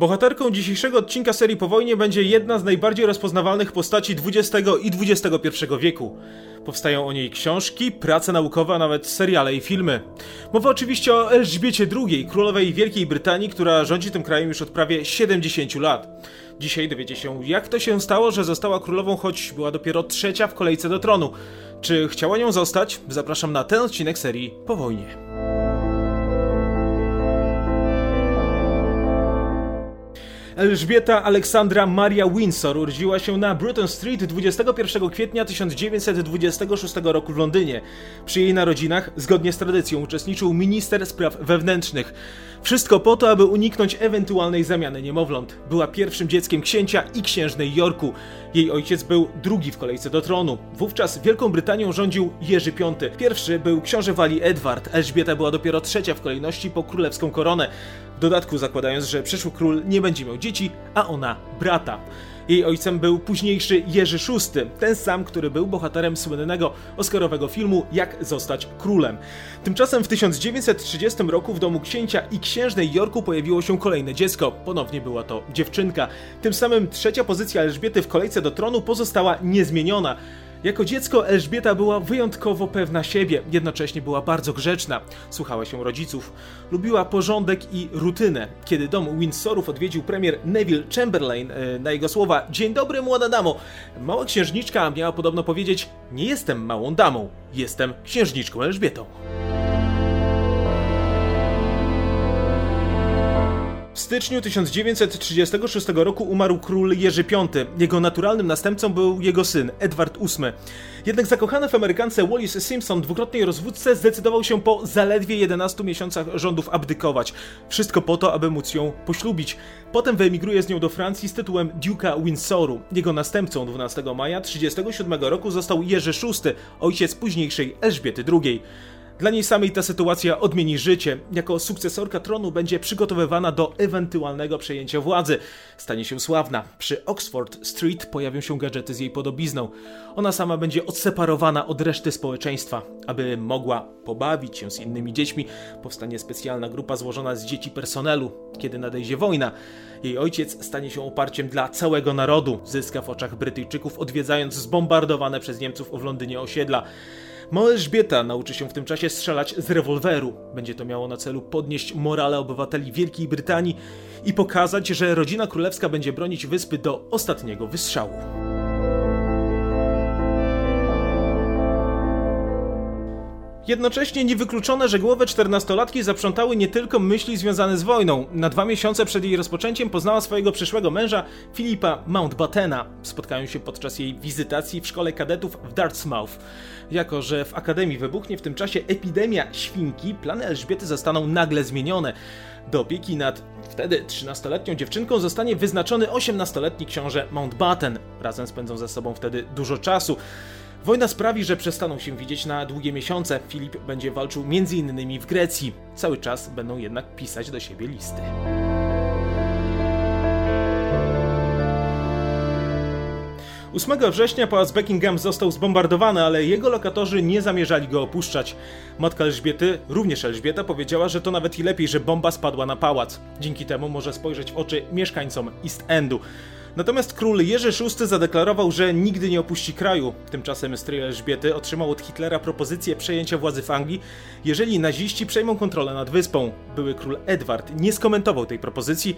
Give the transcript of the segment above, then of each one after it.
Bohaterką dzisiejszego odcinka serii po wojnie będzie jedna z najbardziej rozpoznawalnych postaci XX i XXI wieku. Powstają o niej książki, prace naukowe, a nawet seriale i filmy. Mowa oczywiście o Elżbiecie II, królowej Wielkiej Brytanii, która rządzi tym krajem już od prawie 70 lat. Dzisiaj dowiecie się, jak to się stało, że została królową, choć była dopiero trzecia w kolejce do tronu. Czy chciała nią zostać? Zapraszam na ten odcinek serii po wojnie. Elżbieta Aleksandra Maria Windsor urodziła się na Bruton Street 21 kwietnia 1926 roku w Londynie. Przy jej narodzinach, zgodnie z tradycją, uczestniczył minister spraw wewnętrznych. Wszystko po to, aby uniknąć ewentualnej zamiany niemowląt. Była pierwszym dzieckiem księcia i księżnej Yorku. Jej ojciec był drugi w kolejce do tronu. Wówczas Wielką Brytanią rządził Jerzy V. Pierwszy był książę Walii Edward. Elżbieta była dopiero trzecia w kolejności po królewską koronę. W dodatku zakładając, że przyszły król nie będzie miał dzieci, a ona brata. Jej ojcem był późniejszy Jerzy VI, ten sam, który był bohaterem słynnego oscarowego filmu Jak zostać królem. Tymczasem w 1930 roku w domu księcia i księżnej Jorku pojawiło się kolejne dziecko. Ponownie była to dziewczynka. Tym samym trzecia pozycja Elżbiety w kolejce do tronu pozostała niezmieniona. Jako dziecko Elżbieta była wyjątkowo pewna siebie, jednocześnie była bardzo grzeczna. Słuchała się rodziców. Lubiła porządek i rutynę. Kiedy dom Windsorów odwiedził premier Neville Chamberlain, e, na jego słowa Dzień dobry młoda damo, mała księżniczka miała podobno powiedzieć Nie jestem małą damą, jestem księżniczką Elżbietą. Styczniu 1936 roku umarł król Jerzy V. Jego naturalnym następcą był jego syn, Edward VIII. Jednak zakochany w Amerykance Wallis Simpson, dwukrotnej rozwódce, zdecydował się po zaledwie 11 miesiącach rządów abdykować. Wszystko po to, aby móc ją poślubić. Potem wyemigruje z nią do Francji z tytułem Duke'a Windsoru. Jego następcą 12 maja 1937 roku został Jerzy VI, ojciec późniejszej Elżbiety II. Dla niej samej ta sytuacja odmieni życie. Jako sukcesorka tronu będzie przygotowywana do ewentualnego przejęcia władzy. Stanie się sławna. Przy Oxford Street pojawią się gadżety z jej podobizną. Ona sama będzie odseparowana od reszty społeczeństwa. Aby mogła pobawić się z innymi dziećmi, powstanie specjalna grupa złożona z dzieci personelu. Kiedy nadejdzie wojna, jej ojciec stanie się oparciem dla całego narodu. Zyska w oczach Brytyjczyków, odwiedzając zbombardowane przez Niemców w Londynie osiedla. Mała Elżbieta nauczy się w tym czasie strzelać z rewolweru. Będzie to miało na celu podnieść morale obywateli Wielkiej Brytanii i pokazać, że rodzina królewska będzie bronić wyspy do ostatniego wystrzału. Jednocześnie niewykluczone, że głowy czternastolatki zaprzątały nie tylko myśli związane z wojną. Na dwa miesiące przed jej rozpoczęciem poznała swojego przyszłego męża, Filipa Mountbattena. Spotkają się podczas jej wizytacji w szkole kadetów w Dartmouth. Jako, że w Akademii wybuchnie w tym czasie epidemia świnki, plany Elżbiety zostaną nagle zmienione. Do opieki nad wtedy 13-letnią dziewczynką zostanie wyznaczony 18-letni książę Mountbatten. Razem spędzą ze sobą wtedy dużo czasu. Wojna sprawi, że przestaną się widzieć na długie miesiące. Filip będzie walczył m.in. w Grecji. Cały czas będą jednak pisać do siebie listy. 8 września pałac Buckingham został zbombardowany, ale jego lokatorzy nie zamierzali go opuszczać. Matka Elżbiety, również Elżbieta, powiedziała, że to nawet i lepiej, że bomba spadła na pałac. Dzięki temu może spojrzeć w oczy mieszkańcom East Endu. Natomiast król Jerzy VI zadeklarował, że nigdy nie opuści kraju. Tymczasem stryj Elżbiety otrzymał od Hitlera propozycję przejęcia władzy w Anglii, jeżeli naziści przejmą kontrolę nad wyspą. Były król Edward nie skomentował tej propozycji,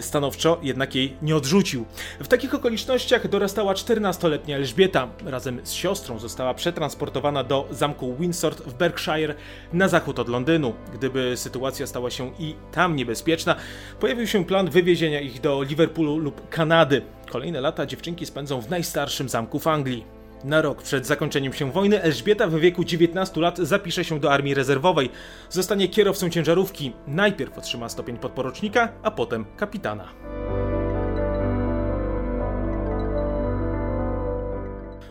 stanowczo jednak jej nie odrzucił. W takich okolicznościach dorastała 14-letnia Elżbieta. Razem z siostrą została przetransportowana do zamku Windsor w Berkshire na zachód od Londynu. Gdyby sytuacja stała się i tam niebezpieczna, pojawił się plan wywiezienia ich do Liverpoolu lub Kanady. Kolejne lata dziewczynki spędzą w najstarszym zamku w Anglii. Na rok przed zakończeniem się wojny Elżbieta w wieku 19 lat zapisze się do armii rezerwowej. Zostanie kierowcą ciężarówki. Najpierw otrzyma stopień podporucznika, a potem kapitana.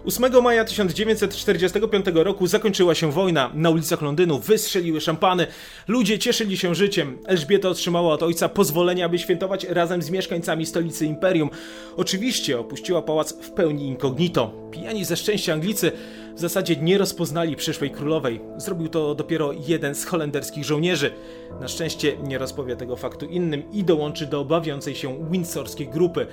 8 maja 1945 roku zakończyła się wojna. Na ulicach Londynu wystrzeliły szampany. Ludzie cieszyli się życiem. Elżbieta otrzymała od ojca pozwolenie, aby świętować razem z mieszkańcami stolicy imperium. Oczywiście opuściła pałac w pełni incognito. Pijani ze szczęścia Anglicy W zasadzie nie rozpoznali przyszłej królowej. Zrobił to dopiero jeden z holenderskich żołnierzy. Na szczęście nie rozpowie tego faktu innym i dołączy do bawiącej się windsorskiej grupy.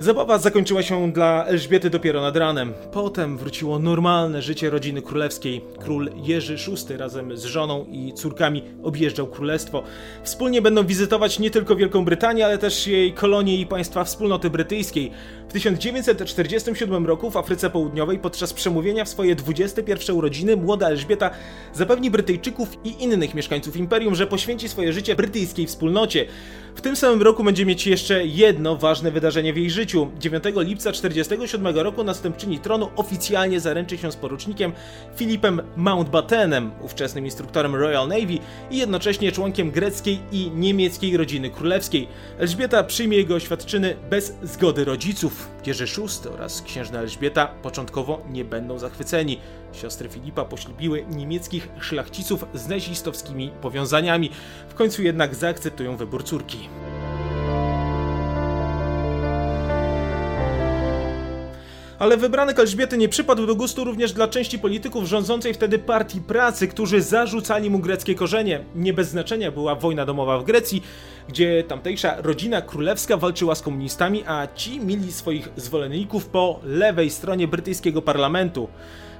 Zabawa zakończyła się dla Elżbiety dopiero nad ranem. Potem wróciło normalne życie rodziny królewskiej. Król Jerzy VI razem z żoną i córkami objeżdżał królestwo. Wspólnie będą wizytować nie tylko Wielką Brytanię, ale też jej kolonie i państwa wspólnoty brytyjskiej. W 1947 roku w Afryce Południowej podczas przemówienia w swoje 21 urodziny młoda Elżbieta zapewni Brytyjczyków i innych mieszkańców imperium, że poświęci swoje życie brytyjskiej wspólnocie. W tym samym roku będzie mieć jeszcze jedno ważne wydarzenie w jej życiu. 9 lipca 1947 roku następczyni tronu oficjalnie zaręczy się z porucznikiem Filipem Mountbattenem, ówczesnym instruktorem Royal Navy i jednocześnie członkiem greckiej i niemieckiej rodziny królewskiej. Elżbieta przyjmie jego oświadczyny bez zgody rodziców. Jerzy VI oraz księżna Elżbieta początkowo nie będą zachwyceni. Siostry Filipa poślubiły niemieckich szlachciców z nazistowskimi powiązaniami. W końcu jednak zaakceptują wybór córki. Ale wybranek Elżbiety nie przypadł do gustu również dla części polityków rządzącej wtedy Partii Pracy, którzy zarzucali mu greckie korzenie. Nie bez znaczenia była wojna domowa w Grecji, gdzie tamtejsza rodzina królewska walczyła z komunistami, a ci mieli swoich zwolenników po lewej stronie brytyjskiego parlamentu.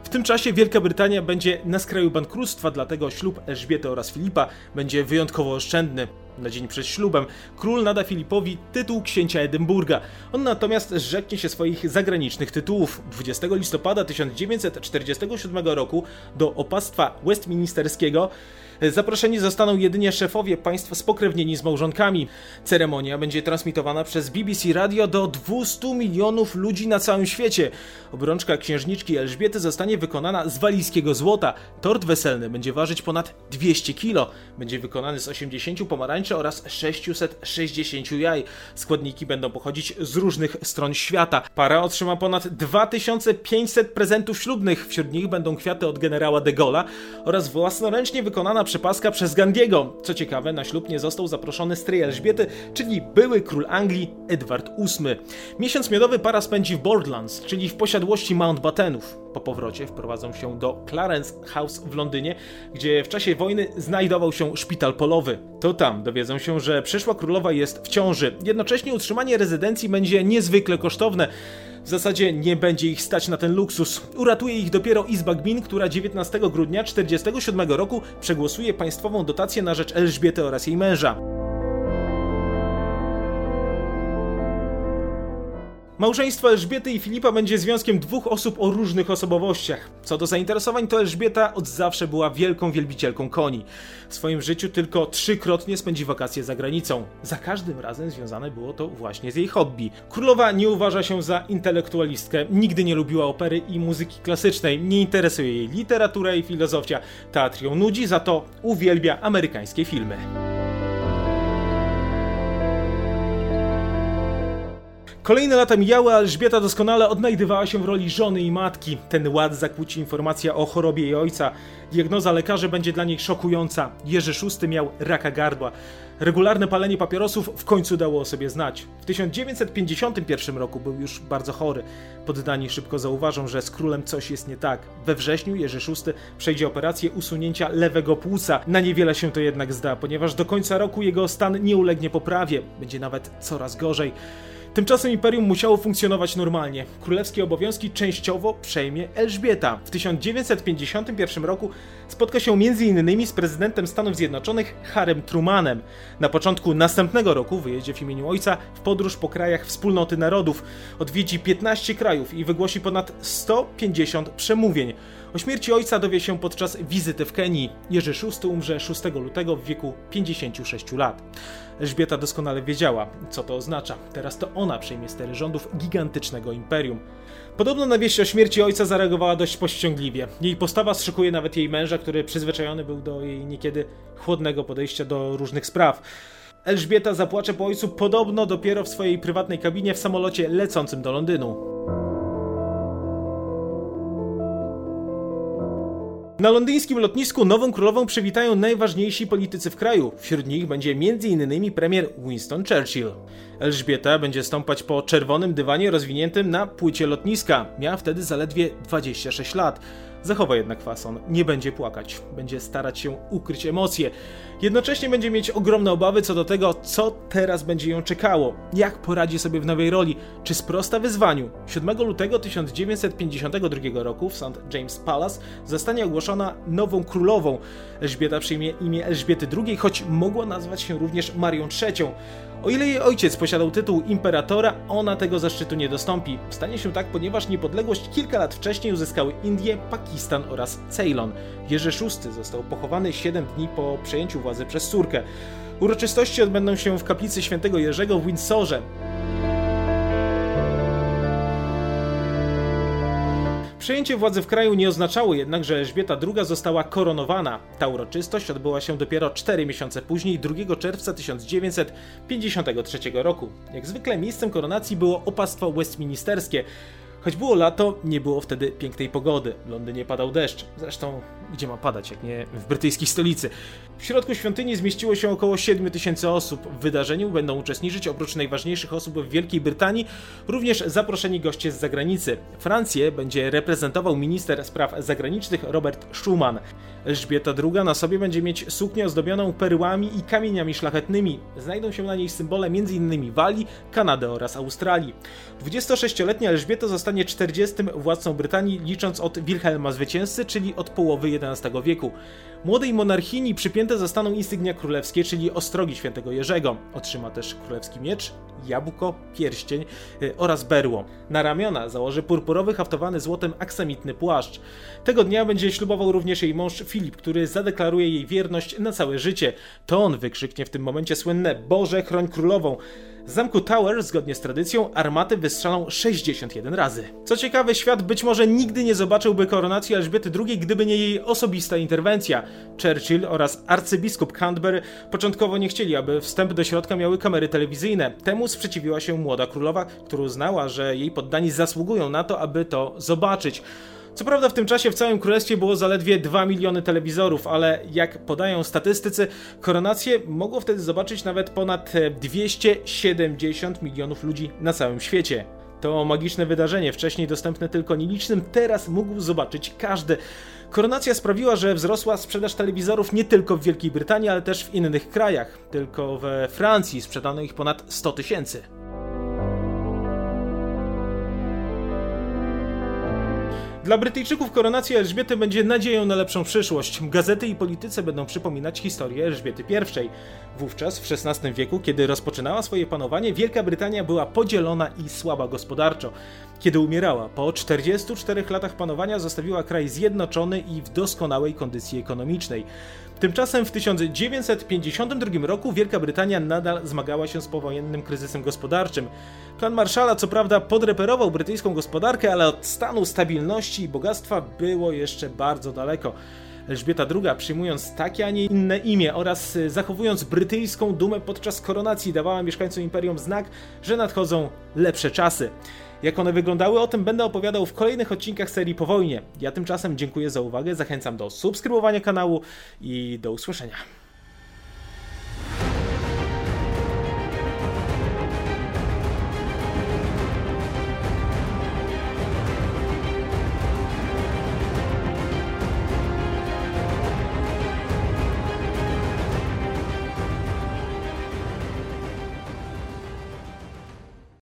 W tym czasie Wielka Brytania będzie na skraju bankructwa, dlatego ślub Elżbiety oraz Filipa będzie wyjątkowo oszczędny. Na dzień przed ślubem król nada Filipowi tytuł księcia Edynburga. On natomiast zrzeknie się swoich zagranicznych tytułów. 20 listopada 1947 roku do opastwa westminsterskiego Zaproszeni zostaną jedynie szefowie państw spokrewnieni z małżonkami. Ceremonia będzie transmitowana przez BBC Radio do 200 milionów ludzi na całym świecie. Obrączka księżniczki Elżbiety zostanie wykonana z walijskiego złota. Tort weselny będzie ważyć ponad 200 kg. Będzie wykonany z 80 pomarańczy oraz 660 jaj. Składniki będą pochodzić z różnych stron świata. Para otrzyma ponad 2500 prezentów ślubnych. Wśród nich będą kwiaty od generała de Gaulle'a oraz własnoręcznie wykonana przepaska przez Gandiego. Co ciekawe, na ślub nie został zaproszony stryj Elżbiety, czyli były król Anglii Edward VIII. Miesiąc miodowy para spędzi w Borderlands, czyli w posiadłości Mountbattenów. Po powrocie wprowadzą się do Clarence House w Londynie, gdzie w czasie wojny znajdował się szpital polowy. To tam dowiedzą się, że przyszła królowa jest w ciąży. Jednocześnie utrzymanie rezydencji będzie niezwykle kosztowne. W zasadzie nie będzie ich stać na ten luksus. Uratuje ich dopiero Izba Gmin, która 19 grudnia 1947 roku przegłosuje państwową dotację na rzecz Elżbiety oraz jej męża. Małżeństwo Elżbiety i Filipa będzie związkiem dwóch osób o różnych osobowościach. Co do zainteresowań, to Elżbieta od zawsze była wielką wielbicielką koni. W swoim życiu tylko trzykrotnie spędzi wakacje za granicą. Za każdym razem związane było to właśnie z jej hobby. Królowa nie uważa się za intelektualistkę, nigdy nie lubiła opery i muzyki klasycznej, nie interesuje jej literatura i filozofia. Teatr ją nudzi, za to uwielbia amerykańskie filmy. Kolejne lata mijały, a Elżbieta doskonale odnajdywała się w roli żony i matki. Ten ład zakłóci informacja o chorobie jej ojca. Diagnoza lekarzy będzie dla niej szokująca. Jerzy VI miał raka gardła. Regularne palenie papierosów w końcu dało o sobie znać. W 1951 roku był już bardzo chory. Poddani szybko zauważą, że z królem coś jest nie tak. We wrześniu Jerzy VI przejdzie operację usunięcia lewego płuca. Na niewiele się to jednak zda, ponieważ do końca roku jego stan nie ulegnie poprawie. Będzie nawet coraz gorzej. Tymczasem imperium musiało funkcjonować normalnie. Królewskie obowiązki częściowo przejmie Elżbieta. W 1951 roku spotka się m.in. z prezydentem Stanów Zjednoczonych Harem Trumanem. Na początku następnego roku wyjedzie w imieniu ojca w podróż po krajach wspólnoty narodów. Odwiedzi 15 krajów i wygłosi ponad 150 przemówień. O śmierci ojca dowie się podczas wizyty w Kenii. Jerzy VI umrze 6 lutego w wieku 56 lat. Elżbieta doskonale wiedziała, co to oznacza. Teraz to ona przejmie stery rządów gigantycznego imperium. Podobno na wieść o śmierci ojca zareagowała dość powściągliwie. Jej postawa strzykuje nawet jej męża, który przyzwyczajony był do jej niekiedy chłodnego podejścia do różnych spraw. Elżbieta zapłacze po ojcu podobno dopiero w swojej prywatnej kabinie w samolocie lecącym do Londynu. Na londyńskim lotnisku nową królową przywitają najważniejsi politycy w kraju. Wśród nich będzie m.in. premier Winston Churchill. Elżbieta będzie stąpać po czerwonym dywanie rozwiniętym na płycie lotniska. Miała wtedy zaledwie 26 lat. Zachowa jednak fason, nie będzie płakać, będzie starać się ukryć emocje. Jednocześnie będzie mieć ogromne obawy co do tego, co teraz będzie ją czekało, jak poradzi sobie w nowej roli, czy sprosta wyzwaniu. 7 lutego 1952 roku w St. James Palace zostanie ogłoszona nową królową. Elżbieta przyjmie imię Elżbiety II, choć mogła nazwać się również Marią III. O ile jej ojciec posiadał tytuł imperatora, ona tego zaszczytu nie dostąpi. Stanie się tak, ponieważ niepodległość kilka lat wcześniej uzyskały Indie, Pakistan oraz Ceylon. Jerzy VI został pochowany 7 dni po przejęciu władzy przez córkę. Uroczystości odbędą się w kaplicy świętego Jerzego w Windsorze. Przejęcie władzy w kraju nie oznaczało jednak, że Elżbieta II została koronowana. Ta uroczystość odbyła się dopiero 4 miesiące później, 2 czerwca 1953 roku. Jak zwykle miejscem koronacji było opastwo westministerskie. Choć było lato, nie było wtedy pięknej pogody. W Londynie padał deszcz. Zresztą, gdzie ma padać, jak nie w brytyjskiej stolicy. W środku świątyni zmieściło się około 7 tysięcy osób. W wydarzeniu będą uczestniczyć oprócz najważniejszych osób w Wielkiej Brytanii również zaproszeni goście z zagranicy. Francję będzie reprezentował minister spraw zagranicznych Robert Schuman. Elżbieta II na sobie będzie mieć suknię ozdobioną perłami i kamieniami szlachetnymi. Znajdą się na niej symbole m.in. Walii, Kanady oraz Australii. 26-letnia Elżbieta zostanie 40. władcą Brytanii licząc od Wilhelma Zwycięzcy, czyli od połowy XI wieku. Młodej monarchini przypięte zostaną insygnia królewskie, czyli ostrogi świętego Jerzego. Otrzyma też królewski miecz, jabłko, pierścień yy, oraz berło. Na ramiona założy purpurowy haftowany złotem aksamitny płaszcz. Tego dnia będzie ślubował również jej mąż Filip, który zadeklaruje jej wierność na całe życie. To on wykrzyknie w tym momencie słynne Boże, chroń królową. Z zamku Tower, zgodnie z tradycją, armaty wystrzelą 61 razy. Co ciekawe, świat być może nigdy nie zobaczyłby koronacji Elżbiety II, gdyby nie jej osobista interwencja. Churchill oraz arcybiskup Canterbury początkowo nie chcieli, aby wstęp do środka miały kamery telewizyjne. Temu sprzeciwiła się młoda królowa, która uznała, że jej poddani zasługują na to, aby to zobaczyć. Co prawda w tym czasie w całym królestwie było zaledwie 2 miliony telewizorów, ale jak podają statystycy, koronację mogło wtedy zobaczyć nawet ponad 270 milionów ludzi na całym świecie. To magiczne wydarzenie, wcześniej dostępne tylko nielicznym, teraz mógł zobaczyć każdy. Koronacja sprawiła, że wzrosła sprzedaż telewizorów nie tylko w Wielkiej Brytanii, ale też w innych krajach. Tylko we Francji sprzedano ich ponad 100 tysięcy. Dla Brytyjczyków koronacja Elżbiety będzie nadzieją na lepszą przyszłość. Gazety i politycy będą przypominać historię Elżbiety I. Wówczas, w XVI wieku, kiedy rozpoczynała swoje panowanie, Wielka Brytania była podzielona i słaba gospodarczo. Kiedy umierała, po 44 latach panowania zostawiła kraj zjednoczony i w doskonałej kondycji ekonomicznej. Tymczasem w 1952 roku Wielka Brytania nadal zmagała się z powojennym kryzysem gospodarczym. Plan Marszala co prawda podreperował brytyjską gospodarkę, ale od stanu stabilności i bogactwa było jeszcze bardzo daleko. Elżbieta II, przyjmując takie, a nie inne imię oraz zachowując brytyjską dumę podczas koronacji, dawała mieszkańcom imperium znak, że nadchodzą lepsze czasy. Jak one wyglądały, o tym będę opowiadał w kolejnych odcinkach serii po wojnie. Ja tymczasem dziękuję za uwagę, zachęcam do subskrybowania kanału i do usłyszenia.